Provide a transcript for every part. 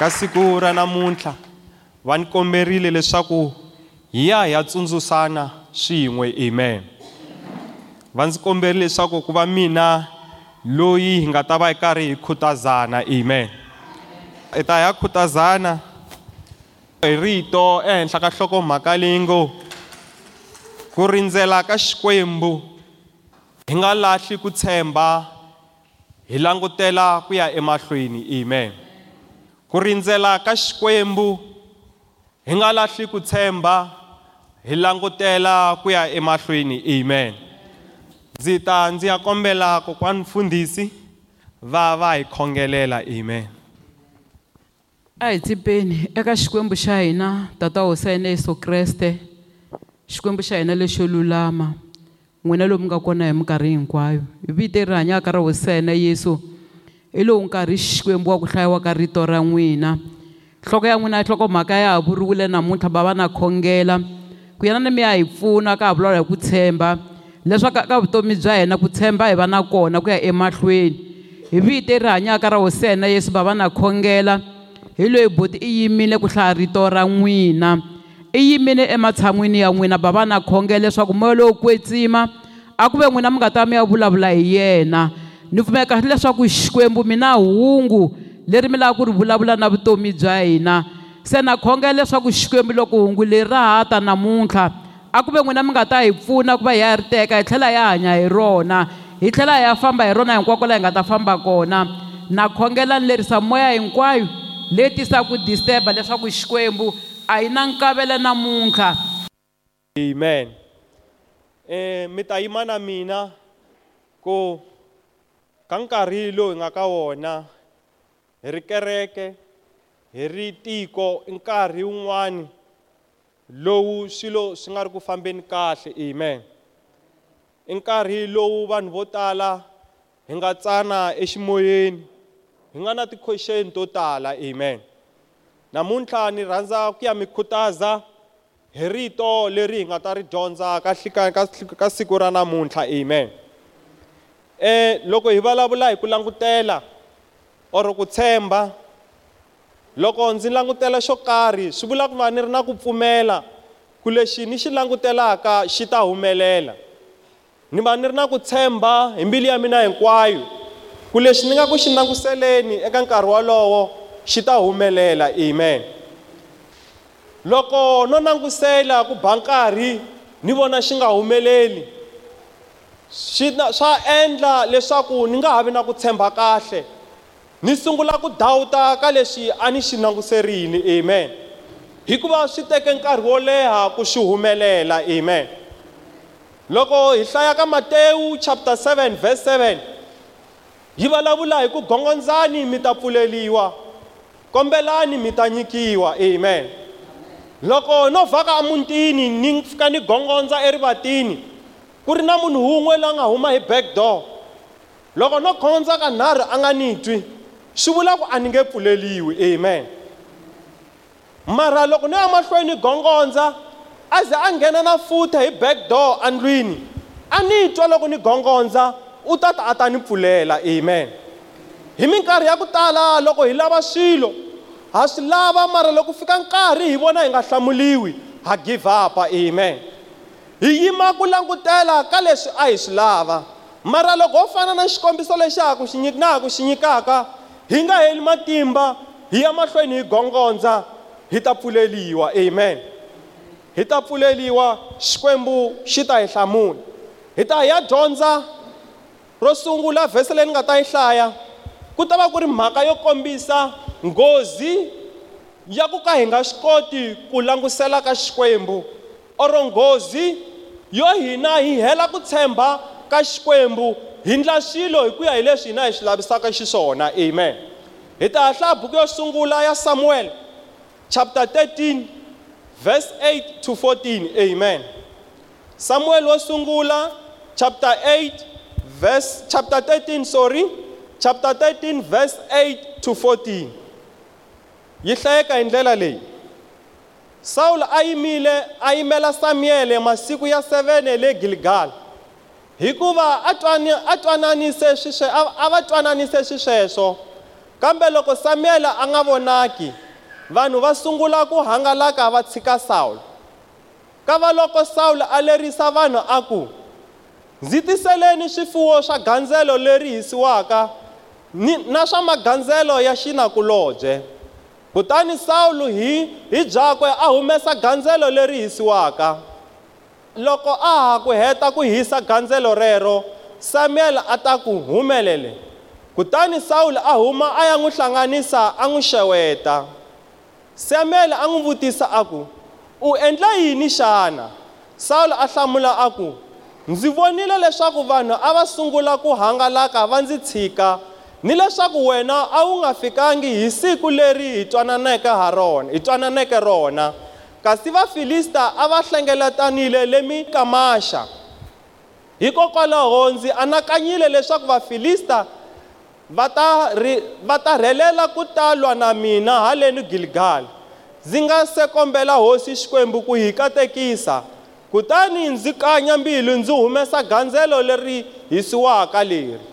ka siku ra namuntlha va ni komberile leswaku hi ya hi ya tsundzuxana swin'we amen. Va ndzi komberile leswaku ku va mina loyi hi nga ta va hi karhi hi khutazana amen. Hi ta ya khutazana hi rito ehenhla ka nhlokomhaka leyi ngo ku rindzela ka xikwembu hi nga lahli ku tshemba hi langutela ku ya emahlweni amen. Ku rindzela ka xikwembu hi nga lahli ku tshemba hi langutela ku ya emahlweni amen. Ndzi ta ndzi ya kombela kokwani mfundhisi va va hi khongelela amen. A hi tsipeni eka xikwembu xa hina tata hosi ya hina yesu kreste xikwembu xa hina lexo lulama n'wina lomu nga kona hi minkarhi hinkwayo. Hi vito leri hanyaka ra hosi ya hina yesu hi lowu nkarhi xikwembu wa ku hlayiwa ka rito ra n'wina. Nhloko ya n'wina nhlokomhaka ya ha vuriwile namuntlha bava na khongela. Ku yena ni mi ya hi pfuna ka ha vulavula hi ku tshemba. Leswaku ka vutomi bya hina ku tshemba hi va na kona ku ya emahlweni. Hi vito leri hanyaka ra hosi ya hina yesu bava na khongela. Hi loyi boti i yimile ku hlaya rito ra n'wina. I yimile ematshan'wini ya n'wina bava na khongela leswaku moya lowo kwetsima a ku ve n'wina mi nga ta mi ya vulavula hi yena. Ni pfumeka leswaku xikwembu mina hungu leri mi lava ku ri vulavula na vutomi bya hina. Se na khongela leswaku xikwembu loko hungu leri ra ha ta namuntlha a ku ve n'wina mi nga ta hi pfuna ku va hi ya ri teka hi tlhela hi ya hanya hi rona. Hi tlhela hi ya famba hi rona hinkwako laha hi nga ta famba kona. Na khongela ni lerisa moya hinkwayo leyi tisaka disturba leswaku xikwembu a hi na nkavelo namuntlha. Amen. Eh mi ta yima na mina ku ka nkarhi lowu hi nga ka wona hi ri kereke hi ri tiko i nkarhi wun'wani lowu swilo swi nga ri ku fambeni kahle. Amen. I nkarhi lowu vanhu vo tala hi nga tsana eximoyeni hi nga na ti-question to tala. Amen. Namuntlha ni rhandza ku ya mi khutaza hi rito leri hi nga ta ri dyondza ka ka siku ra namuntlha. Amen. Eh loko hi vulavula hi ku langutela or ku tshemba loko ndzi langutela xo karhi swi vula ku va ni ri na ku pfumela ku lexi ni xi langutelaka xi ta humelela. Ni va ni ri na ku tshemba hi mbilu ya mina hinkwayo ku lexi ni nga ku xi languseleni eka nkarhi wolowo xi ta humelela amen. Loko no langusela ku ba nkarhi ni vona xi nga humeleli swi swa endla leswaku ni nga ha vi na ku tshemba kahle. Ni sungula ku dawuta ka leswi a ni xi languserile amen. Hikuva swi teke nkarhi wo leha ku xi humelela amen. Loko hi hlaya ka matewu chapter 7 verse 7 yi vulavula hi ku gongondzani mi ta pfuleliwa kombelani mi ta nyikiwa amen. Loko no vhaka emutini ni fika ni gongondza erivatini ku ri na munhu wun'we la nga huma hi back door. Loko no khondza ka nharhu a nga ni twi swi vula ku a ni nge pfuleliwi amen. Mara loko ni ya mahlweni gongondza a ze a nghena na futa hi back door andlwini a ni twa loko ni gongondza u ta ta a ta ni pfulela amen. Hi minkarhi ya ku tala loko hi lava swilo ha swi lava mara loko fika nkarhi hi vona hi nga hlamuliwi ha give up amen. Hi yima ku langutela ka leswi a hi swi lava. Mara loko ho fana na xikombiso lexi ha ku xi na ku xi nyikaka hi nga heli matimba hi ya mahlweni hi gongondza hi ta pfuleliwa. Amen. Hi ta pfuleliwa xikwembu xi ta hi hlamula. Hi ta hi ya dyondza ro sungula vhese leyi ni nga ta yi hlaya. Ku ta va ku ri mhaka yo kombisa nghozi ya ku ka hi nga swi koti ku langusela ka xikwembu or nghozi yo hina hi hela ku tshemba ka xikwembu hi ndla swilo hi ku ya hi leswi hina hi swi lavisaka xiswona. Amen. Hi ta ya hlaya buku yo sungula ya samuel chapter 13 verse 8 to 14 amen. Samuel wo sungula chapter 8 verse chapter 13 sorry chapter 13 verse 8 to 14 yi hlayeka hi ndlela leyi. Sawule a yimile a Samuel masiku ya 7 le gilgal. Hikuva a twani- a twananise swiswe- kambe loko Samuel anga nga vonaki vanhu va sungula ku hangalaka va tshika sawulo ka va loko Saul a lerisa vanhu aku ku ndzi swifuwo swa gandzelo leri hisiwaka ni na swa magandzelo ya xinakulobye kutani sawulo hi hi byakwe a humesa gandzelo leri hisiwaka. Loko a ha ku heta ku hisa gandzelo rero samuyele a ta ku humelele. Kutani sawulo a huma a ya n'wi hlanganisa a n'wi xeweta. Samuyele a n'wi vutisa a ku u endla yini xana? Sawulo a hlamula a ku ndzi vonile leswaku vanhu a va sungula ku hangalaka va ndzi tshika ni leswaku wena a wu nga fikangi hi siku leri hi twananeke ha rona hi twananeke rona. Kasi vafilista a va hlengeletanile le mikamaxa hikokwalaho ndzi anakanyile leswaku vafilista va ta ri va ta rhelela ku ta lwa na mina haleni giligali ndzi nga se kombela hosi xikwembu ku hi katekisa kutani ndzi kanya mbilu ndzi humesa gandzelo leri hisiwaka leri.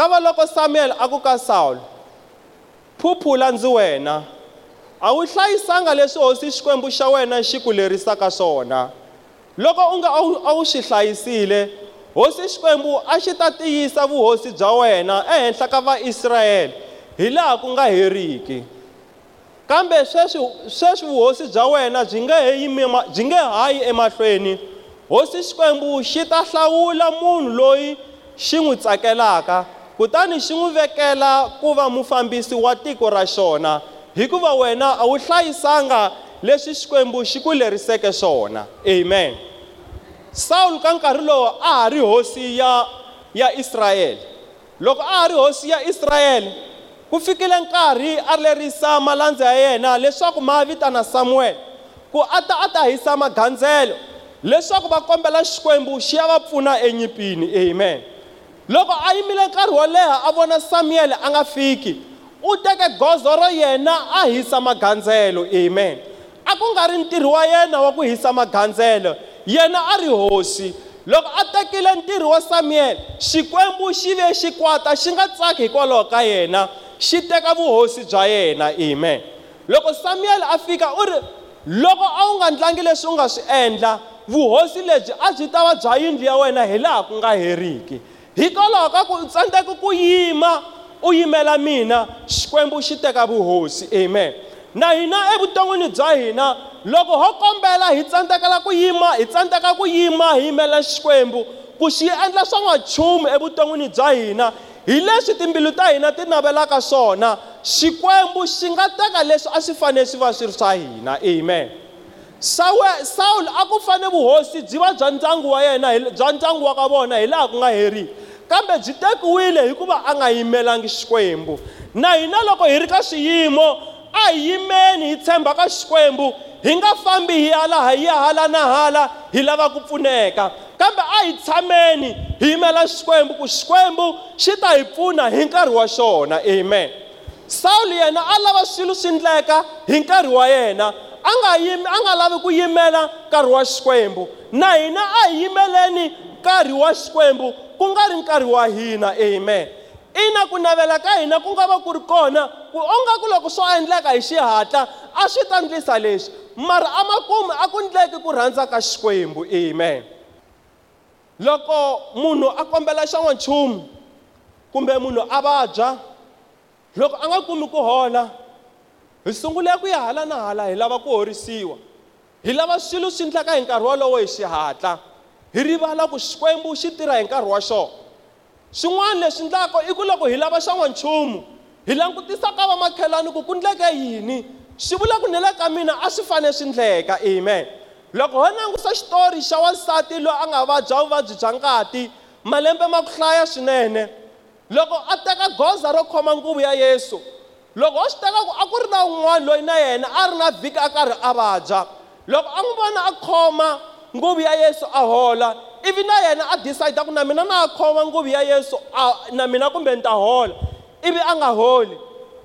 Ka va loko samuyele a ku ka sawulo phuphula ndzi wena. A wu hlayisanga leswi hosi xikwembu xa wena xi ku lerisaka swona. Loko u nga a wu- swi hlayisile hosi xikwembu a xi ta tiyisa vuhosi bya wena ehenhla ka vaisrayele hi laha ku nga heriki. Kambe sweswi sweswi vuhosi bya wena byi nge he yimi byi nge hayi emahlweni hosi xikwembu xi ta hlawula munhu loyi xi n'wi tsakelaka. Kutani xi n'wi vekela ku va mufambisi wa tiko ra xona hikuva wena a wu hlayisanga leswi xikwembu xi ku leriseke swona amen. Sawulo ka nkarhi lowu a ha ri hosi ya ya israyele loko a ha ri hosi ya israyele ku fikile nkarhi a lerisa malandza ya yena leswaku ma vitana samuele ku a ta a ta hisa magandzelo leswaku va kombela xikwembu xi ya va pfuna enyipini. Amen. Loko a yimile nkarhi wo leha a vona samuyele a nga fiki. U teke gozo ro yena a hisa magandzelo. Amen. A ku nga ri ntirho wa yena wa ku hisa magandzelo. Yena a ri hosi. Loko a tekile ntirho wa samuyele xikwembu xi ve xi kwata xi nga tsaki hikwalaho ka yena. Xi teka vuhosi bya yena. Amen. Loko samuyele a fika u ri loko a wu nga ndlangi leswi u nga swi endla vuhosi lebyi a byi ta va bya yindlu ya wena hi laha ku nga heriki. Hikwalaho ka ku u tsandzeka ku yima u yimela mina xikwembu xi teka vuhosi amen. Na hina evuton'wini bya hina loko ho kombela hi tsandzekela ku yima hi tsandzeka ku yima hi yimela xikwembu ku xi endla swa n'wanchumu evuton'wini bya hina hi leswi timbilu ta hina ti navelaka swona xikwembu xi nga teka leswi a swi fanele swi va swi ri swa hina amen. Sawe sawulo a ku fane vuhosi byi va bya ndyangu wa yena bya ndyangu wa ka vona hi laha ku nga heriki kambe byi tekiwile hikuva a nga yimelangi xikwembu. Na hina loko hi ri ka swiyimo a hi yimeni hi tshemba ka xikwembu hi nga fambi hi ya laha hi ya hala na hala hi lava ku pfuneka. Kambe a hi tshameni hi yimela xikwembu ku xikwembu xi ta hi pfuna hi nkarhi wa xona. Amen. Sawuli yena a lava swilo swi endleka hi nkarhi wa yena. A nga yimi a nga lavi ku yimela nkarhi wa xikwembu. Na hina a hi yimeleni nkarhi wa xikwembu. Ku nga ri nkarhi wa hina amen. Ina ku navela ka hina ku nga va ku ri kona ku ongaku loko swo endleka hi xihatla a swi ta ndlisa leswi. Mara amakumu a ku ndleki ku rhandza ka xikwembu amen. Loko munhu a kombela xa n'wanchumu kumbe munhu a vabya loko a nga kumi ku hola hi sungule ku ya hala na hala hi lava ku horisiwa. Hi lava swilo swi endlaka hi nkarhi wolowo hi xihatla. Hi rivala ku xikwembu xi tirha hi nkarhi wa xona. Swin'wana leswi endlaka i ku loko hi lava xa n'wanchumu hi langutisa ka vamakhelwani ku ku ndleke yini. Swi vula ku ni le ka mina a swi fanele swi ndleka amen. Loko ho langusa xitori xa wansati loyi a nga vabya vuvabyi bya ngati malembe ma ku hlaya swinene. Loko a teka goza ro khoma nguvu ya yesu loko ho swi teka ku a ku ri na un'wana loyi na yena a ri na vhiki a karhi a vabya loko a n'wi vona a khoma nguvu ya yesu a hola ivi na yena a decide ku na mina na khoma nguvu ya yesu a, na mina kumbe ni ta hola ivi a nga holi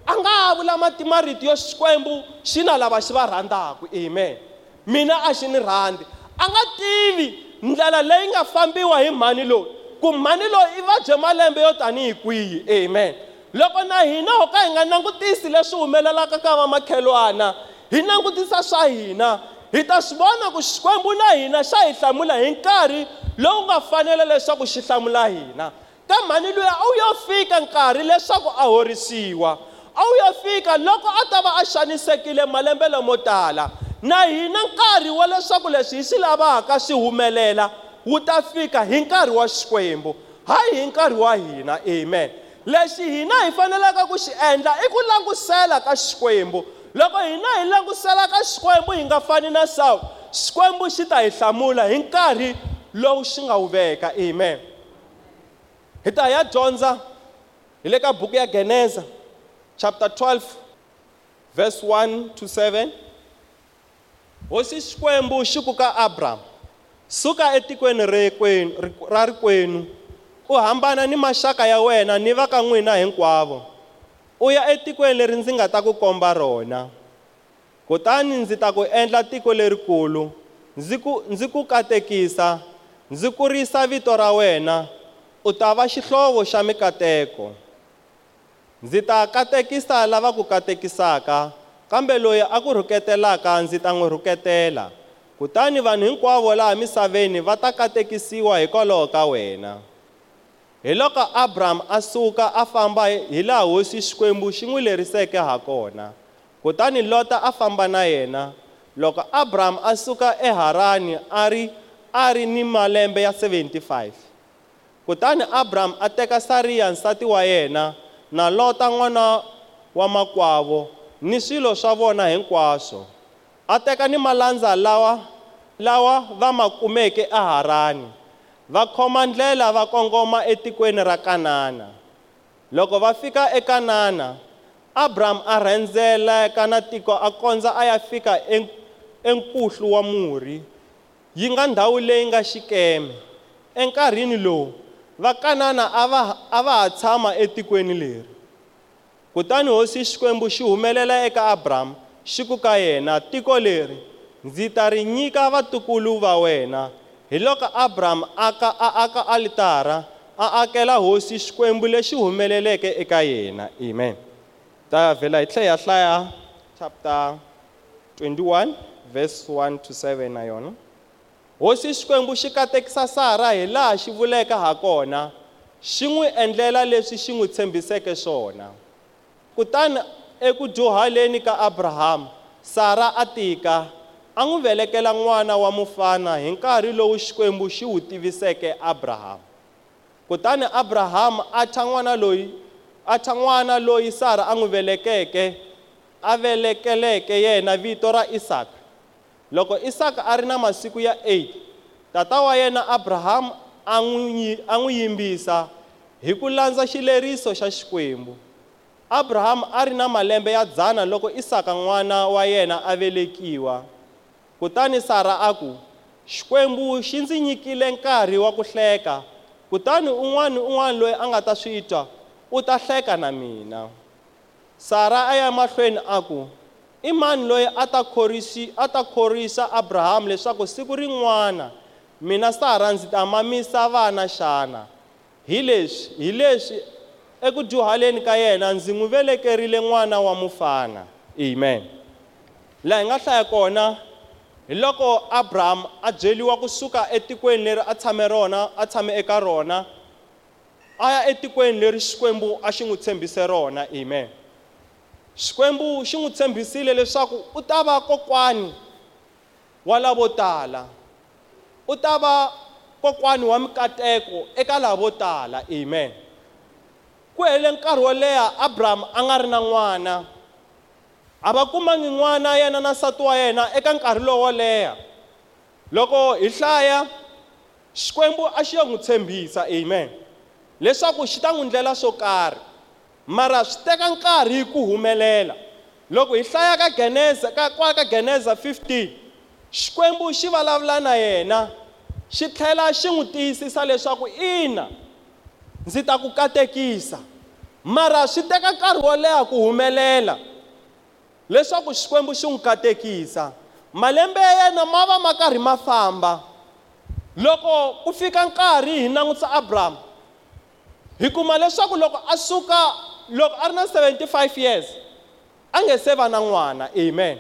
a nga vula matimarito yo xikwembu xi na lava xi va rhandzaka amen. Mina a xi ni rhandzi a nga tivi ndlela leyi nga fambiwa hi mhani loyi ku mhani loyi i vabye malembe yo tanihi kwihi amen. Loko na hina ho ka hi nga langutisi leswi humelelaka ka vamakhelwana hi langutisa swa hina. Hi ta swi vona ku xikwembu na hina xa hi hlamula hi nkarhi lowu nga fanela leswaku xi hlamula hina. Ka mhani luya a wu yo fika nkarhi leswaku a horisiwa a wu yo fika loko a ta va a xanisekile malembe lamo tala. Na hina nkarhi wa leswaku leswi hi swi lavaka swi humelela wu ta fika hi nkarhi wa xikwembu. Hayi hi nkarhi wa hina amen. Lexi hina hi faneleke ku xi endla i ku langusela ka xikwembu. Loko hina hi langusela ka xikwembu hi nga fani na sawu xikwembu xi ta hi hlamula hi nkarhi lowu xi nga wu veka. Amen. Hi ta ya dyondza hi le ka buku ya geneza chapter 12 verse 1 to 7 hosi xikwembu xi ku ka abraham suka etikweni rekwenu ra rikwenu u hambana ni maxaka ya wena ni va ka n'wina hinkwavo u ya etikweni leri ndzi nga ta ku komba rona kutani ndzi ta ku endla tiko lerikulu ndzi ku ndzi ku katekisa ndzi kurisa vito ra wena u ta va xihlovo xa mikateko. Ndzi ta katekisa lava ku katekisaka kambe loyi a ku rhuketelaka ndzi ta n'wi rhuketela kutani vanhu hinkwavo laha misaveni va ta katekisiwa hikwalaho ka wena. Hi loko abrahamu a suka a famba hi laha hosi xikwembu xi n'wi leriseke ha kona. Kutani lota a famba na yena loko abrahamu a suka eharani a ri a ri ni malembe ya 75 kutani abrahamu a teka sariya nsati wa yena na lota n'wana wa makwavo ni swilo swa vona hinkwaswo. A teka ni malandza lawa lawa va ma kumeke eharani va khoma ndlela va kongoma etikweni ra kanana. Loko va fika ekanana abrahamu a rhendzeleka na tiko a kondza a ya fika enkuhlu wa murhi yi nga ndhawu leyi nga xikeme. Enkarhini lowu vakanana a va a va ha tshama etikweni leri. Kutani hosi xikwembu xi humelela eka abrahamu xi ku ka yena tiko leri ndzi ta ri nyika vatukulu va wena hi loko abrahamu aka a aka alitara a akela hosi xikwembu lexi humeleleke eka yena. Amen. Ta vhela hi tlhela hi hlaya chapter 21 verse 1 to 7 na yona. Hosi xikwembu xi katekisa sara hi laha xi vuleka ha kona xi n'wi endlela leswi xi n'wi tshembiseke swona. Kutani eku dyuhaleni ka abrahamu sara a tika a n'wi velekela n'wana wa mufana hi nkarhi lowu xikwembu xi wu tiviseke abrahamu kutani abrahamu a thya n'wana loyi a n'wana loyi sara a n'wi velekeke a velekeleke yena vito ra isaka loko isaka a ri na masiku ya 8 tata wa yena abrahamu a n'wi yimbisa hi ku landza xileriso xa xikwembu. Abrahamu a ri na malembe ya dzana loko isaka n'wana wa yena a velekiwa kutani sara a ku xikwembu xi ndzi nyikile nkarhi wa ku hleka kutani un'wana ni un'wana loyi a nga ta swi twa u ta hleka na mina. Sara a ya mahlweni a ku i mani loyi a ta khorisi a ta khorisa abrahamu leswaku siku rin'wana mina sara ndzi ta mamisa vana xana? Hi leswi hi leswi eku dyuhaleni ka yena ndzi n'wi velekerile n'wana wa mufana. Amen. Laha hi nga hlaya kona hi loko abrahamu a byeliwa kusuka etikweni leri a tshame rona a tshame eka rona a ya etikweni leri xikwembu a xi n'wi tshembise rona amen. Xikwembu xi n'wi tshembisile leswaku u ta va kokwani wa lavo tala u ta va kokwani wa mikateko eka lavo tala amen. Ku hele nkarhi wo leha abrahamu a nga ri na n'wana a va kumangi n'wana yena na nsati wa yena eka nkarhi lowo leha. Loko hi hlaya xikwembu a xi yo n'wi tshembisa amen. Leswaku xi ta n'wi ndlela swo karhi mara swi teka nkarhi ku humelela. Loko hi hlaya ka geneza ka kwa ka geneza 15 xikwembu xi vulavula na yena xi tlhela xi n'wi tiyisisa leswaku ina ndzi ta ku katekisa. Mara swi teka nkarhi wo leha ku humelela. Leswaku xikwembu xi n'wi katekisa. Malembe ya yena ma va ma karhi ma famba. Loko ku fika nkarhi hi langutisa abrahamu hi kuma leswaku loko a suka loko a ri na 75 years a nge se va na n'wana. Amen.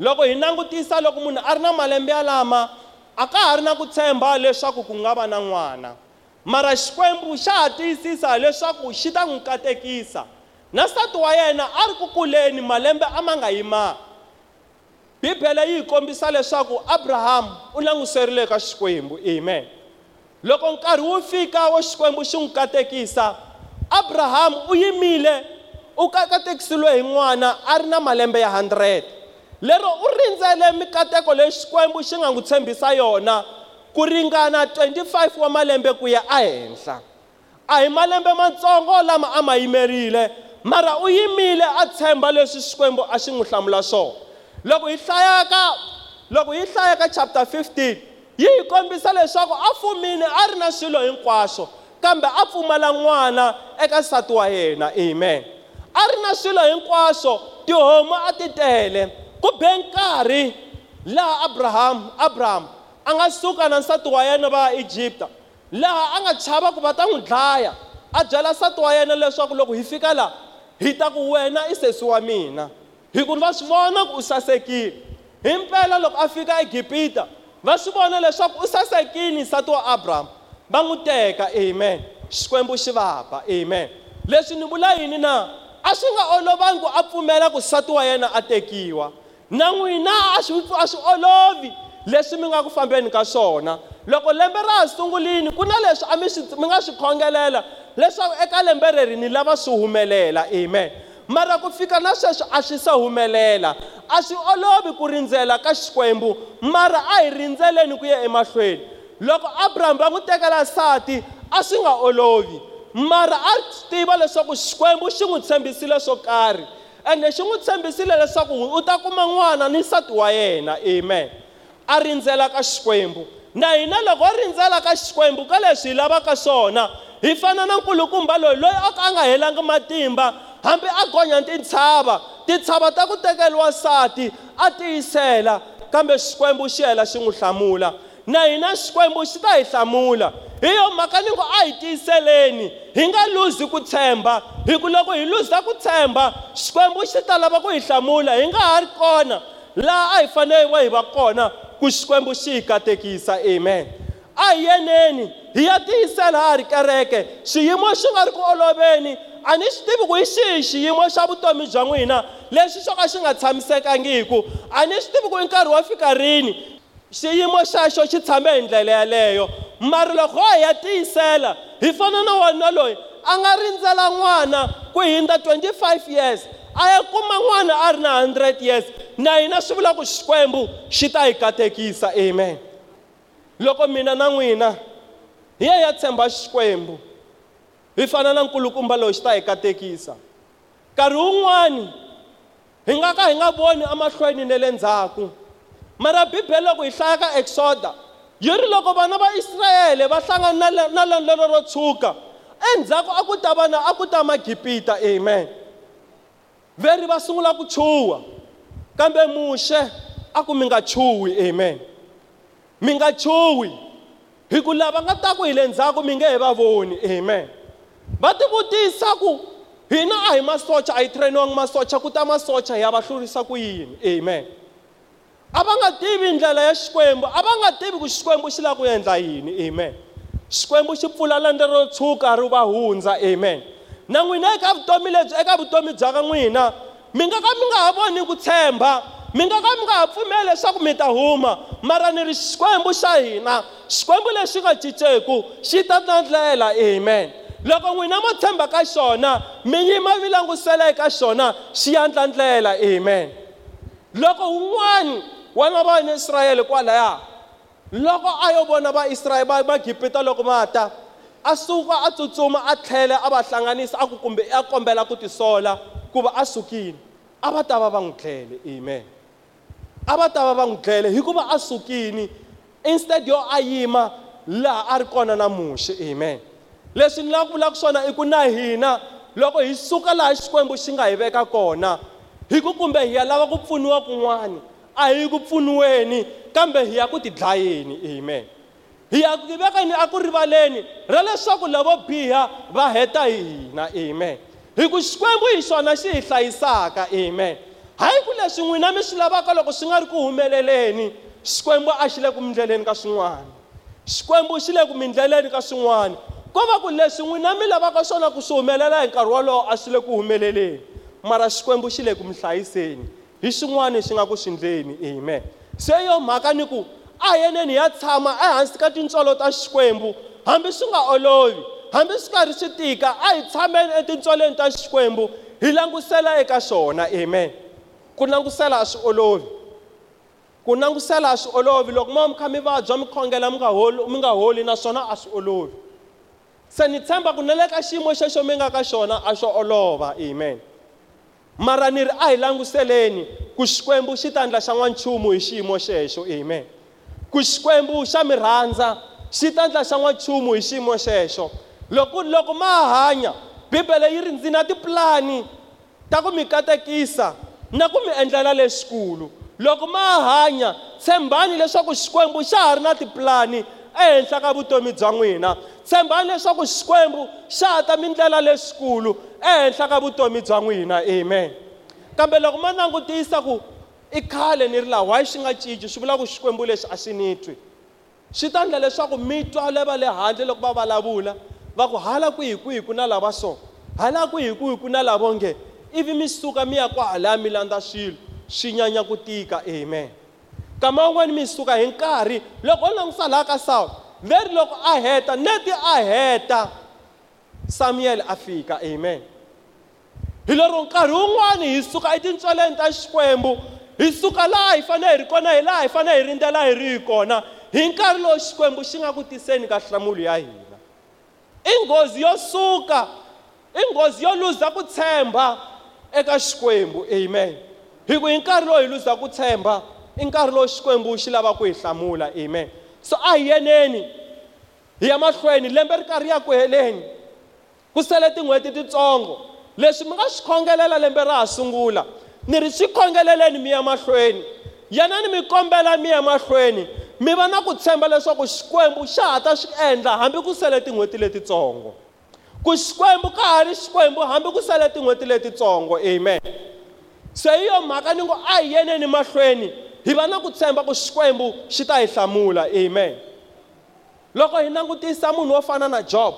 Loko hi langutisa loko munhu a ri na malembe yalama a ka ha ri na ku tshemba leswaku ku nga va na n'wana. Mara xikwembu xa ha tiyisisa leswaku xi ta n'wi katekisa. Na nsati wa yena a ri ku kuleni malembe a ma nga yimanga bibele yi hi kombisa leswaku abrahamu u languserile ka xikwembu amen. Loko nkarhi wu fika wo xikwembu xi n'wi katekisa abrahamu u yimile u katekisiwe hi n'wana a ri na malembe ya 100 lero u rindzele mikateko leyi xikwembu xi nga n'wi tshembisa yona ku ringana 25 wa malembe ku ya ehenhla. A hi malembe matsongo lama a ma yimerile mara u yimile a tshemba leswi xikwembu a xi n'wi hlamula swona loko hi hlayaka loko hi hlayaka chapter 15 yi hi kombisa leswaku a fumile a ri na swilo hinkwaswo kambe a pfumala n'wana eka nsati wa yena amen. A ri na swilo hinkwaswo tihomu a ti tele ku be nkarhi laha abrahamu abrahamu a nga suka na nsati wa yena va ya Egypta laha a nga chava ku va ta n'wi dlaya a byela nsati wa yena leswaku loko hi fika laha hi ta ku wena i sesi wa mina. Hi ku va swi vona ku u sasekile. Hi mpela loko a fika egipita va swi vona leswaku u sasekile nsati wa abrahamu va n'wi teka amen. Xikwembu xi vapa amen. Leswi ni vula yini na? A swi nga olovangi ku a pfumela ku nsati wa yena a tekiwa. Na n'wina a swi a swi olovi. Leswi mi nga ku fambeni ka swona loko lembe ra ha sungulini ku na leswi a mi swi mi nga swi khongelela leswaku eka lembe reri ni lava swi humelela amen. Mara ku fika na sweswo a swi se humelela a swi olovi ku rindzela ka xikwembu mara a hi rindzeleni ku ya emahlweni. Loko abrahamu va n'wi tekela nsati a swi nga olovi mara a tiva leswaku xikwembu xi n'wi tshembisile swo karhi. Ende xi n'wi tshembisile leswaku u ta kuma n'wana ni nsati wa yena amen. A rindzela ka xikwembu. Na hina loko ho rindzela ka xikwembu ka leswi hi lavaka swona hi fana na nkulukumba loyi loyi a ka a nga helangi matimba hambi a gonya tintshava tintshava ta ku tekeriwa nsati a tiyisela kambe xikwembu xi hela xi n'wi hlamula. Na hina xikwembu xi ta hi hlamula. Hi yo mhaka ni ku a hi tiyiseleni hi nga luzi ku tshemba hi ku loko hi luza ku tshemba xikwembu xi ta lava ku hi hlamula hi nga ha ri kona. Laha a hi fanele hi va kona ku xikwembu xi hi katekisa amen. A hi yeneni hi ya tiyisela ha ri kereke xiyimo xi nga ri ku oloveni a ni xi tivi ku hi xihi xiyimo xa vutomi bya n'wina lexi xo ka xi nga tshamisekangiku a ni swi tivi ku i nkarhi wa fika rini xiyimo xexo xi tshame hi ndlela yaleyo. Mara loko hi ya tiyisela hi fana na wona loyi a nga rindzela n'wana ku hindza 25 years a ya kuma n'wana a ri na 100 years na hina swi vula ku xikwembu xi ta hi katekisa amen. Loko mina na n'wina hi ya ya tshemba xikwembu hi fana na nkulukumba loyi xi ta hi katekisa. Nkarhi wun'wani hi nga ka hi nga voni emahlweni na le ndzhaku mara bibele loko hi hlaya ka exoda yi ri loko vana va israyele va hlangana na lendlelo ro tshuka endzhaku a ku ta va na a ku ta magipita amen. Veri va sungula ku chuha. Kambe muxe a ku mi nga chuhi amen. Mi nga chuhi hi ku lava nga ta ku hi le ndzhaku mi nge he va voni amen. Va ti vutisa ku hina a hi masocha a hi trainiwangi masocha ku ta masocha hi ya va hlurisa ku yini amen. A va nga tivi ndlela ya xikwembu a va nga tivi ku xikwembu xi lava ku endla yini amen. Xikwembu xi pfula lende ro tshuka ri va hundza amen. Na n'wina eka vutomi lebyi eka vutomi bya ka n'wina mi nga ka mi nga ha voni ku tshemba. Mi nga ka mi nga ha pfumeli leswaku mi ta huma. Mara ni ri xikwembu xa hina. Xikwembu lexi nga cinceku xi ta na ndlela amen. Loko n'wina mo tshemba ka xona mi yima vi langusela eka xona xi yandla ndlela amen. Loko wun'wani wana va ni israyele kwalaya loko a yo vona vaisrayele va magipita loko ma ta a suka a tsutsuma a tlhele a va hlanganisa a ku kumbe a kombela ku tisola. Ku va a sukile a va ta va va n'wi tlhele amen. A va ta va va n'wi dlele hikuva a sukile instead yo a yima laha a ri kona namuxi amen. Leswi ni lava ku vulaka swona i ku na hina loko hi suka laha xikwembu xi nga hi veka kona hi ku kumbe hi ya lava ku pfuniwa kun'wani a hi ku pfuniweni kambe hi ya ku tidlayeni amen. Hi ya ku vekeni a ku rivaleni ra leswaku lavo biha va heta hi hina amen. Hi ku xikwembu hi xona xi hi hlayisaka amen. Hayi ku leswi n'wina mi swi lavaka loko swi nga ri ku humeleleni xikwembu a xi le ku mindleleni ka swin'wana. Xikwembu xi le ku mindleleni ka swin'wana. Ko va ku leswi n'wina mi lavaka swona ku swi humelela hi nkarhi wolowo a swi le ku humeleleni. Mara xikwembu xi le ku mi hlayiseni. Hi swin'wana xi nga ku swi ndleni amen. Se yo mhaka ni ku a yeneni ya tshama ehansi ka tintswalo ta xikwembu hambi swi nga olovi hambi swi karhi swi tika a hi tshameni etintswaleni ta xikwembu hi langusela eka xona amen. Ku langusela a swi olovi. Ku langusela a swi olovi loko mo mi kha mi vabya mi khongela mi nga holi mi nga holi naswona a swi olovi. Se ni tshemba ku na le ka xiyimo xexo mi nga ka xona a xo olova amen. Mara ni ri a hi languseleni ku xikwembu xi ta ndla xa n'wanchumu hi xiyimo xexo amen. Ku xikwembu xa mi rhandza xi ta ndla xa n'wanchumu hi xiyimo xexo. Loko loko ma hanya bibele yi ri ndzi na tipulani ta ku mi katekisa na ku mi endlela leswikulu loko ma hanya tshembani leswaku xikwembu xa ha ri na tipulani ehenhla ka vutomi bya n'wina. Tshembani leswaku xikwembu xa ta mi ndlela leswikulu ehenhla ka vutomi bya n'wina. Amen. Kambe loko ma langutisa ku i khale ni ri laha why xi nga cinci? Swi vula ku xikwembu lexi a xi ni twi. Swi ta endla leswaku mi twa le va le handle loko va vulavula. Va ku hala kwihi kwihi ku na lava so? Hala kwihi kwihi ku na lavo nge ivi mi suka mi ya kwahalaya mi landza swilo swi nyanya ku tika amen. Kama wun'wani mi suka hi nkarhi loko u langusa laha ka saul veri loko a heta neti a heta samuel a fika amen. Hi lero nkarhi wun'wani hi suka etintswaleni ta xikwembu hi suka laha hi fanele hi ri kona hi laha hi fanele hi rindzela hi ri hi kona. Hi nkarhi lowu xikwembu xi nga ku tiseni ka nhlamulo ya hina. I nghozi yo suka i nghozi yo luza ku tshemba eka xikwembu amen. Hi ku hi nkarhi lowu hi luza ku tshemba i nkarhi lowu xikwembu xi lava ku hi hlamula amen. So a hi yeneni hi ya mahlweni lembe ri karhi ya ku heleni ku sele tin'hweti titsongo leswi mi nga swi khongelela lembe ra ha sungula ni ri swi khongeleleni mi ya mahlweni yanani mi kombela mi ya mahlweni mi va na ku tshemba leswaku xikwembu xa ha ta swi endla hambi ku sele tin'hweti letitsongo. Ku xikwembu ka ha ri xikwembu hambi ku sele tin'hweti letitsongo amen. Se hi yo mhaka ni ngo a hi yeneni mahlweni hi va na ku tshemba ku xikwembu xi ta hi hlamula amen. Loko hi langutisa munhu wo fana na job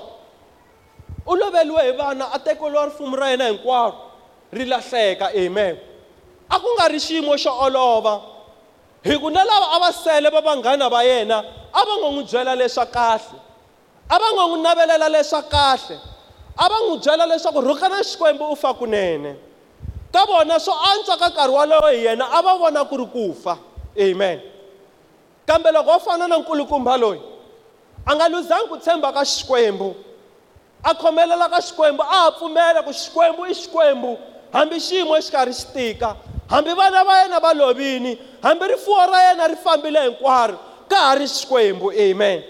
u loveliwe hi vana a tekeriwa rifumo ra yena hinkwaro ri lahleka amen. A ku nga ri xiyimo xo olova hi ku na lava a va sele va vanghana va yena a va ngo n'wi byela leswa kahle a va ngo n'wi navelela leswa kahle a va n'wi byela leswaku rhukana xikwembu u fa kunene. Ka vona swo antswa ka nkarhi wolowo hi yena a va vona ku ri ku fa. Amen. Kambe loko wo fana na nkulukumba loyi a nga luzangi ku tshemba ka xikwembu a khomelela ka xikwembu a ha pfumela ku xikwembu i xikwembu hambi xiyimo xi karhi xi tika hambi vana va yena va lovini hambi rifuwo ra yena ri fambile hinkwaro ka ha ri xikwembu amen.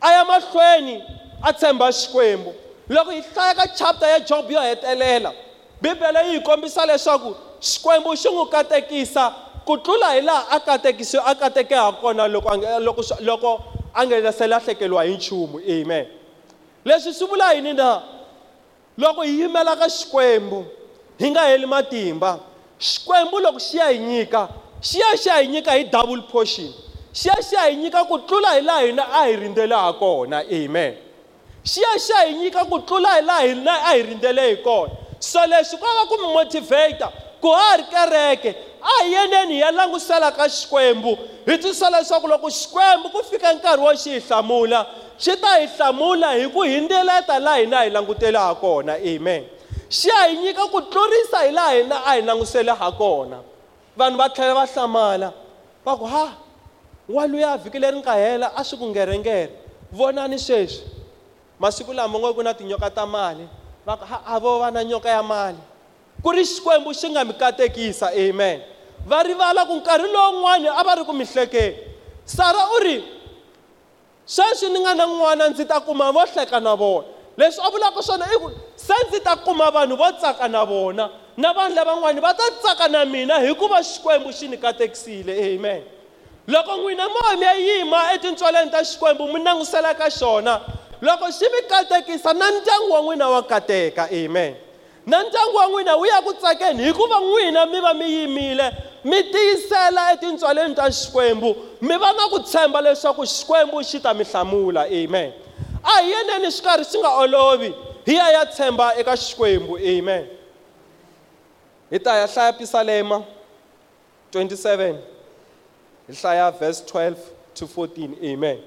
A ya mahlweni a tshemba xikwembu. Loko hi hlaya ka chapter ya job yo hetelela bibele yi hi kombisa leswaku xikwembu xi n'wi katekisa ku tlula hi laha a katekisi a kateke ha kona loko loko loko a nga se lahlekeriwa hi nchumu amen. Leswi swi vula yini na? Loko hi yimela ka xikwembu hi nga heli matimba. Xikwembu loko xi ya hi nyika xi ya xi ya hi nyika hi double portion. Xi ya xi ya hi nyika ku tlula hi laha hina a hi rindzele ha kona. Amen. Xi ya xi ya hi nyika ku tlula hi laha hina a hi rindzele hi kona. So leswi ku va ku mi motivata ku ha ri kereke a hi yeneni hi ya langusela ka xikwembu. Hi twisisa leswaku loko xikwembu ku fika nkarhi wo xi hi hlamula xi ta hi hlamula hi ku hindzeleta laha hina hi langutele ha kona. Amen. Xi ya hi nyika ku tlurisa hi laha hina a hi langusele ha kona. Vanhu va tlhela va hlamala va ku ha wa luya vhiki leri nga hela a swi ku ngerengere vonani sweswi masiku lama ngo ku na tinyoka ta mali va ku a vo va na nyoka ya mali. Ku ri xikwembu xi nga mi katekisa amen. Va rivala ku nkarhi lowun'wani a va ri ku mihlekeni sara u ri sweswi ni nga na n'wana ndzi ta kuma vo hleka na vona. Leswi a vulaka swona i ku se ndzi ta kuma vanhu vo tsaka na vona na vanhu lavan'wani va ta tsaka na mina hikuva xikwembu xi ni katekisile amen. Loko n'wina mo mi ya yima etintswaleni ta xikwembu mi langusela ka xona loko xi mi katekisa na ndyangu wa n'wina wa kateka amen. Na ndyangu wa n'wina wu ya ku tsakeni hikuva n'wina mi va mi yimile mi tiyisela etintswaleni ta xikwembu mi va na ku tshemba leswaku xikwembu xi ta mi hlamula amen. A hi yeneni swi karhi swi nga olovi hi ya ya tshemba eka xikwembu amen. Hi ta ya hlaya pisalema 27 hi hlaya verse 12 to 14 amen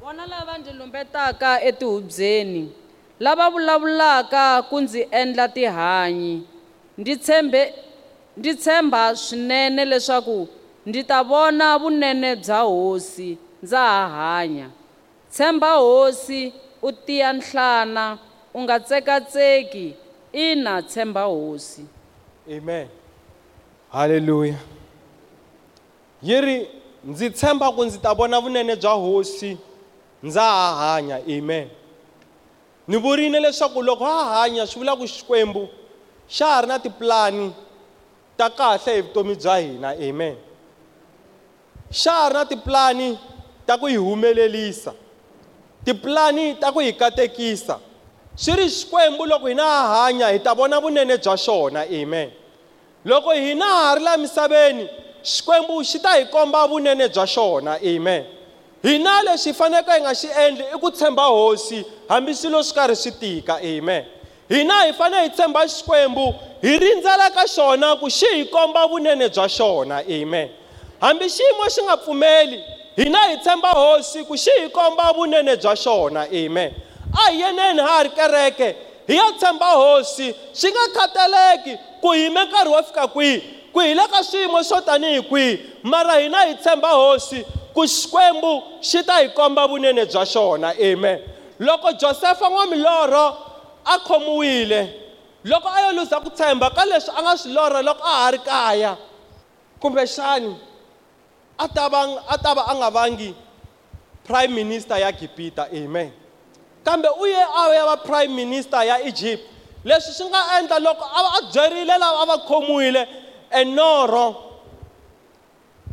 vona lava ndzi lumbetaka etihubyeni lava vulavulaka ku ndzi endla tihanyi. Ndzi tshembe ndzi tshemba swinene leswaku ndzi ta vona vunene bya hosi ndza ha hanya. Tshemba hosi u tiya nhlana u nga tsekatseki. Ina tshemba hosi. Amen. Halleluya yi ri ndzi tshemba ku ndzi ta vona vunene bya hosi ndza ha hanya. Amen. Ni vurile leswaku loko ha hanya swi vula ku xikwembu xa ha ri na tipulani ta kahle hi vutomi bya hina. Amen. Xa ha ri na tipulani ta ku hi humelelisa tipulani ta ku hi katekisa swi ri xikwembu loko hina ha hanya hi ta vona vunene bya xona amen. Loko hina ha ri la misaveni xikwembu xi ta hi komba vunene bya xona amen. Hina lexi hi faneleke hi nga xi endli i ku tshemba hosi hambi swilo swi karhi swi tika amen. Hina hi fanele hi tshemba xikwembu hi rindzela ka xona ku xi hi komba vunene bya xona amen. Hambi xiyimo xi nga pfumeli hina hi tshemba hosi ku xi hi komba vunene bya xona amen. A hi yeneni ha ha ri kereke hi ya tshemba hosi swi nga khataleki ku yime nkarhi wo fika kwihi ku hi le ka swiyimo swo tanihi kwihi. Mara hina hi tshemba hosi ku xikwembu xi ta hi komba vunene bya xona amen. Loko josefa n'wamilorho a khomiwile loko a yo luza ku tshemba ka leswi a nga swi lorha loko a ha ri kaya kumbexani a ta va a nga vangi prime minister ya gibita amen. Kambe u ye a ya va prime minister ya egypt. Leswi swi nga endla loko a va a byerile lava a va khomiwile enorho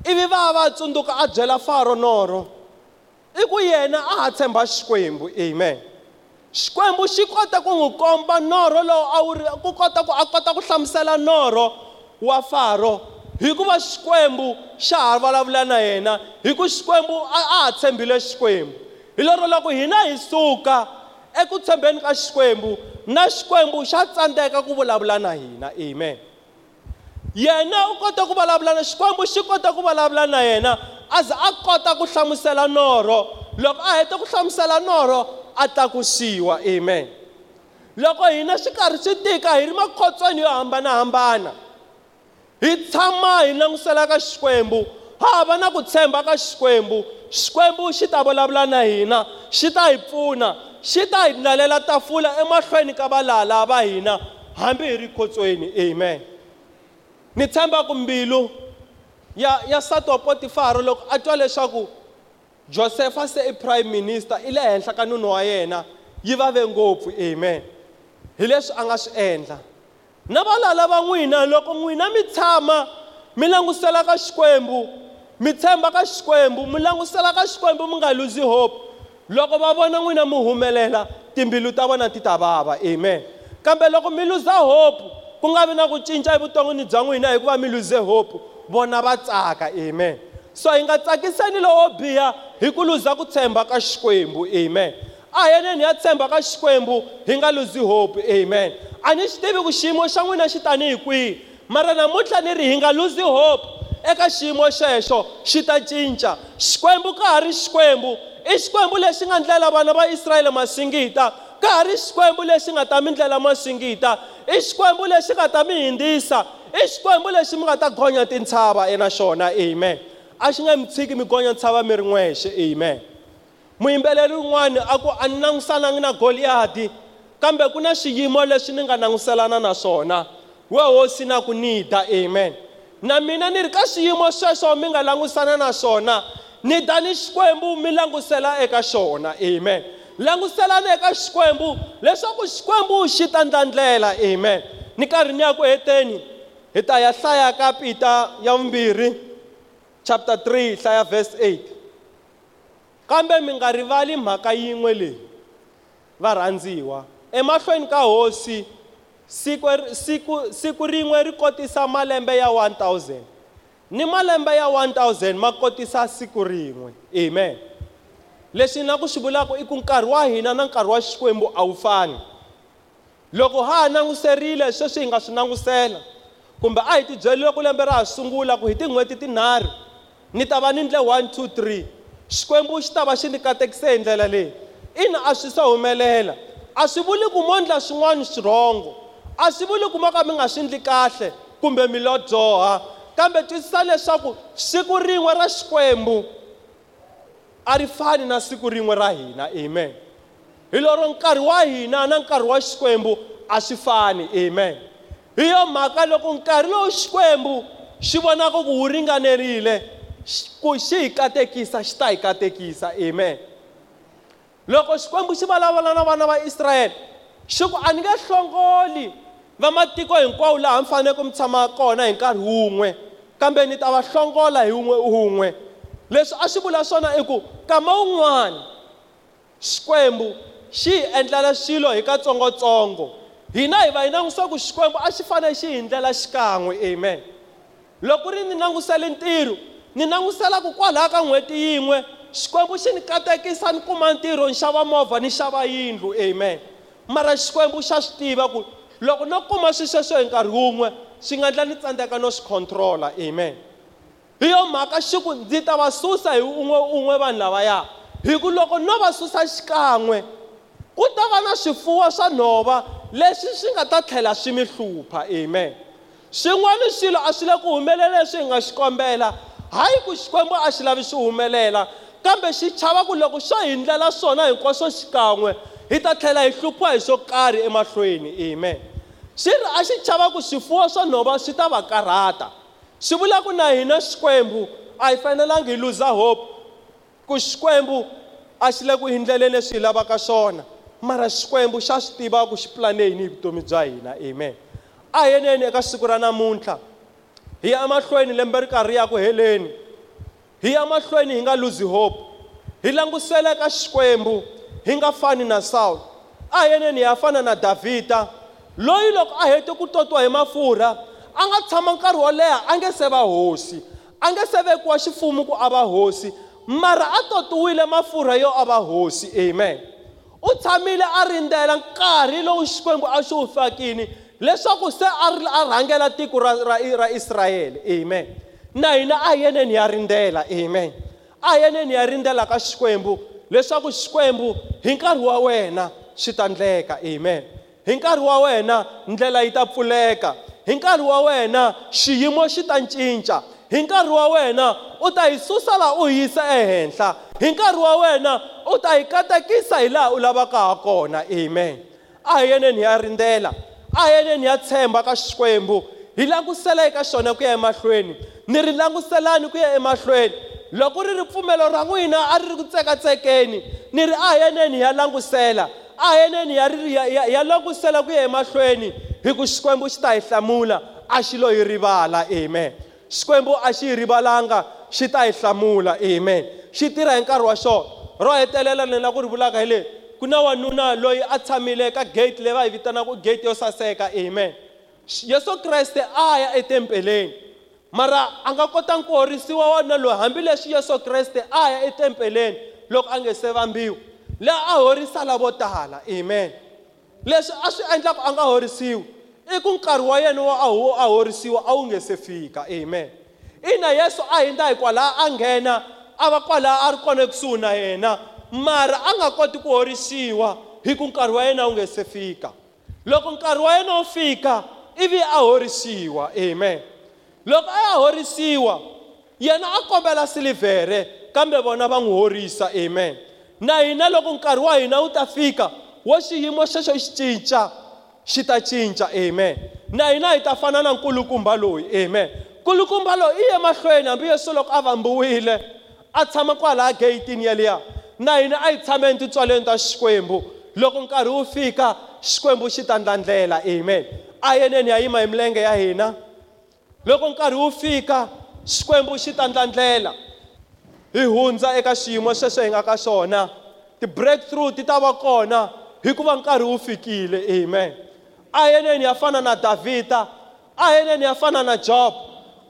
ivi va va tsundzuka a byela faro norho i ku yena a ha tshemba xikwembu amen. Xikwembu xi kota ku n'wi komba norho lowu a wu ku kota ku a kota ku hlamusela norho wa faro. Hikuva xikwembu xa ha vulavula na yena hi ku xikwembu a ha tshembile xikwembu. Hi lero loko hina hi suka eku tshembeni ka xikwembu na xikwembu xa tsandzeka ku vulavula na hina. Amen. Yena u kota ku vulavula na xikwembu xi kota ku vulavula na yena a za a kota ku hlamusela norho. Loko a heta ku hlamusela norho a tlakusiwa. Amen. Loko hina swi karhi swi tika hi ri makhotsweni yo hambanahambana hi tshama hi langutisela ka xikwembu. Hava na ku tshemba ka xikwembu. Xikwembu xi ta vulavula na hina xi ta hi pfuna xi ta hi lalela tafula emahlweni ka valala va hina hambi hi ri khotsweni. Amen. Ni tshemba ku mbilu ya ya nsati wa potifari loko a twa leswaku josefa se i prime minister i le henhla ka nuna wa yena yi vave ngopfu. Amen. Hi leswi a nga swi endla. Na valala va n'wina loko n'wina mi tshama mi langutisela ka xikwembu mi tshemba ka xikwembu mi langutisela ka xikwembu mi nga luzi hope. Loko va vona n'wina mi humelela timbilu ta vona ti ta vava amen. Kambe loko mi luza hope ku nga vi na ku cinca evuton'wini bya n'wina hikuva mi luze hope vona va tsaka. Amen. So hi nga tsakiseni lowo biha hi ku luza ku tshemba ka xikwembu. Amen. A hi yeneni ya tshemba ka xikwembu hi nga luzi hope amen. A ni xi tivi ku xiyimo xa n'wina xi tanihi kwihi? Mara namuntlha ni ri hi nga luzi hope. Eka xiyimo xexo xi ta cinca. Xikwembu ka ha ri xikwembu. I xikwembu lexi nga ndlela vana va israyele masingita. Ka ha ri xikwembu lexi nga ta mi ndlela masingita. I xikwembu lexi nga ta mi hindzisa i xikwembu lexi mi nga ta gonya tintshava ena xona amen. A xi nga mi tshiki mi gonya ntshava mi ri n'wexe amen. Muyimbeleri wun'wani a ku a ni langusanangi na goliyati kambe ku na swiyimo leswi ni nga languselana na swona? We hosi na ku nida amen. Na mina ni ri ka swiyimo sweswo mi nga langusana na swona ni ta ni xikwembu mi langusela eka xona amen. Languselani eka xikwembu leswaku xikwembu xi ta ndlandlela amen. Ni karhi ni ya ku heteni hi ta ya hlaya ka pita ya vumbirhi chapter 3 hlaya verse 8 kambe mi nga rivali mhaka yin'we leyi varhandziwa emahlweni ka hosi siku siku siku rin'we ri kotisa malembe ya 1000 ni malembe ya 1000 ma kotisa siku rin'we. Amen. Leswi na ku swi vulaka i ku nkarhi wa hina na nkarhi wa xikwembu a wu fani. Loko ha ha languserile sweswi hi nga swi langusela kumbe a hi tibyerile ku lembe ra ha sungula ku hi tin'hweti tinharhu ni ta va ni ndle 1 2 3 xikwembu xi ta va xi ni katekise hi ndlela leyi. Ina a swi se humelela. A swi vuli ku mo ndla swin'wana swirhongo a swi vuli ku mo ka mi nga swi ndli kahle kumbe mi lo dzoha kambe twisisa leswaku siku rin'we ra xikwembu a ri fani na siku rin'we ra hina amen. Hi lero nkarhi wa hina na nkarhi wa xikwembu a swi fani amen. Hi yo mhaka loko nkarhi lowu xikwembu xi vonaka ku wu ringanerile ku xi hi katekisa xi ta hi katekisa amen. Loko xikwembu xi vulavula na vana va israyele xi ku a ni nge hlongoli va matiko hinkwawo laha mi faneleke mi tshama kona hi nkarhi wun'we kambe ni ta va hlongola hi wun'we wun'we. Leswi a swi vula swona i ku kama wun'wani xikwembu xi hi endlela swilo hi katsongotsongo. Hina hi va hi langusisa ku xikwembu a xi fanele xi hi ndlela xikan'we amen. Loko ri ni langusele ntirho ni langusela ku kwalaha ka n'hweti yin'we. Xikwembu xi ni katekisa ni kuma ntirho ni xava movha ni xava yindlu. Amen. Mara xikwembu xa swi tiva ku loko no kuma swilo sweswo hi nkarhi wun'we swi nga endla ni tsandzeka no swi controla. Amen. Hi yo mhaka xi ku ndzi ta va susa hi un'we un'we vanhu lavaya. Hi ku loko no va susa xikan'we ku ta va na swifuwo swa nhova leswi swi nga ta tlhela swi mi hlupha. Amen. Swin'wana swilo a swi le ku humelela leswi hi nga xi kombela. Hayi ku xikwembu a xi lavi swi humelela kambe xi chava ku loko xo hi ndlela swona hinkwaswo xikan'we hi ta tlhela hi hluphiwa hi swo karhi emahlweni amen. Xi ri a xi chava ku swifuwo swa nhova swi ta va karhata swi vula ku na hina xikwembu a hi fanelangi hi luza hope ku xikwembu a xi le ku hindleleni leswi hi lavaka swona mara xikwembu xa swi tiva ku xi pulane yini hi vutomi bya hina amen. A yeneni eka siku ra namuntlha hi ya emahlweni lembe ri karhi ya ku heleni hi ya mahlweni hi nga luzi hope. Hi langusela eka xikwembu hi nga fani na saul a hi yeneni hi ya fana na davhida loyi loko a hete ku totiwa hi mafurha a nga tshama nkarhi wo leha a nge se va hosi. A nge se vekiwa xifumo ku a va hosi. Mara a totiwile mafurha yo a va hosi amen. U tshamile a rindzela nkarhi lowu xikwembu a xi wu fakini leswaku se a rhangela tiko ra, ra, ra israyele amen. Na hina a hi yeneni ya rindzela amen. A hi yeneni ya rindzela ka xikwembu. Leswaku xikwembu hi nkarhi wa wena swi ta ndleka. Amen. Hi nkarhi wa wena ndlela yi ta pfuleka. Hi nkarhi wa wena xiyimo xi ta cinca. Hi nkarhi wa wena u ta yi susa laha u yisa ehenhla. Hi nkarhi wa wena u ta yi katekisa hi laha u lavaka ha kona. Amen. A hi yeneni ya rindzela a hi yeneni ya tshemba ka xikwembu hi langusela eka xona ku ya emahlweni? Ni ri languselani ku ya emahlweni? Loko ri ri pfumelo ra n'wina a ri ri ku tsekatsekeni ni ri a hi yeneni ya langusela a hi yeneni ya, ya, ya, ya langusela ku ya emahlweni? Hi ku xikwembu xi ta hi hlamula a xi lo yi rivala amen. Xikwembu a xi hi rivalanga xi ta hi hlamula amen. Xi tirha hi nkarhi wa xona. Ro hetelela ni la ku ri vulaka hi leyi ku na wanuna loyi a tshamile ka gate leyi va yi vitanaka gate yo saseka amen. Yesu kreste a ya etempeleni mara a nga kotanga ku horisiwa wanuna loyi hambileswi yesu kreste a ya etempeleni loko a nge se vambiwa. Laha a horisa lavo tala amen. Leswi a swi endlaka a nga horisiwi i ku nkarhi wa yena wo a horisiwa a wu nge se fika amen. Ina yesu a hindza hi kwalaha a nghena a va kwalaha a ri kona ekusuhi na yena mara a nga koti ku horisiwa hi ku nkarhi wa yena wu nge se fika. Loko nkarhi wa yena wu fika ivi a horisiwa amen. Loko a ya horisiwa yena a kombela silivhere kambe vona va n'wi horisa amen. Na hina loko nkarhi wa hina wu ta fika wo xiyimo xexo xi cinca xi ta cinca amen. Na hina hi ta fana na nkulukumba loyi amen. Nkulukumba loyi i ye mahlweni hambi yesu loko a vambiwile a tshama kwalaha geyitini yaliya na hina a hi tshameni titswaleni ta xikwembu? Loko nkarhi wu fika xikwembu xi ta ndlandlela amen. A yeneni ya yima hi milenge ya hina? Loko nkarhi wu fika xikwembu xi ta ndlandlela. Hi hundza eka xiyimo xexo hi nga ka xona. Ti-breakthrough ti ta va kona hikuva nkarhi wu fikile amen. A yeneni ya fana na davhida a yeneni ya fana na job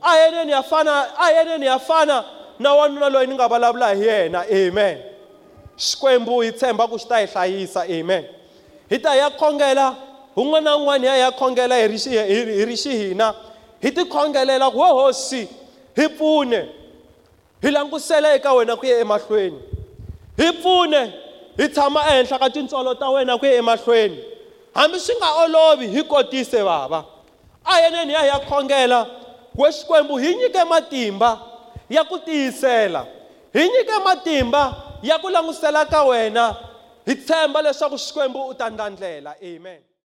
a yeneni ya fana a yeneni ya fana na wanuna loyi ni nga vulavula hi yena amen. Xikwembu hi tshemba ku xi ta hi hlayisa amen. Hi ta ya khongela un'wana na un'wana hi ya ya khongela hi ri xi- hi ri- hi ri xihina. Hi tikhongelela ku wo hosi hi pfune. Hi langusela eka wena ku ya emahlweni. Hi pfune hi tshama ehenhla ka tintswalo ta wena ku ya emahlweni. Hambi swi nga olovi hi kotise bava a yeneni ya hi ya khongela we xikwembu hi nyike matimba ya ku tiyisela. Hi nyike matimba ya ku langusela ka wena hi tshemba leswaku xikwembu u ta ndlandlela. Amen.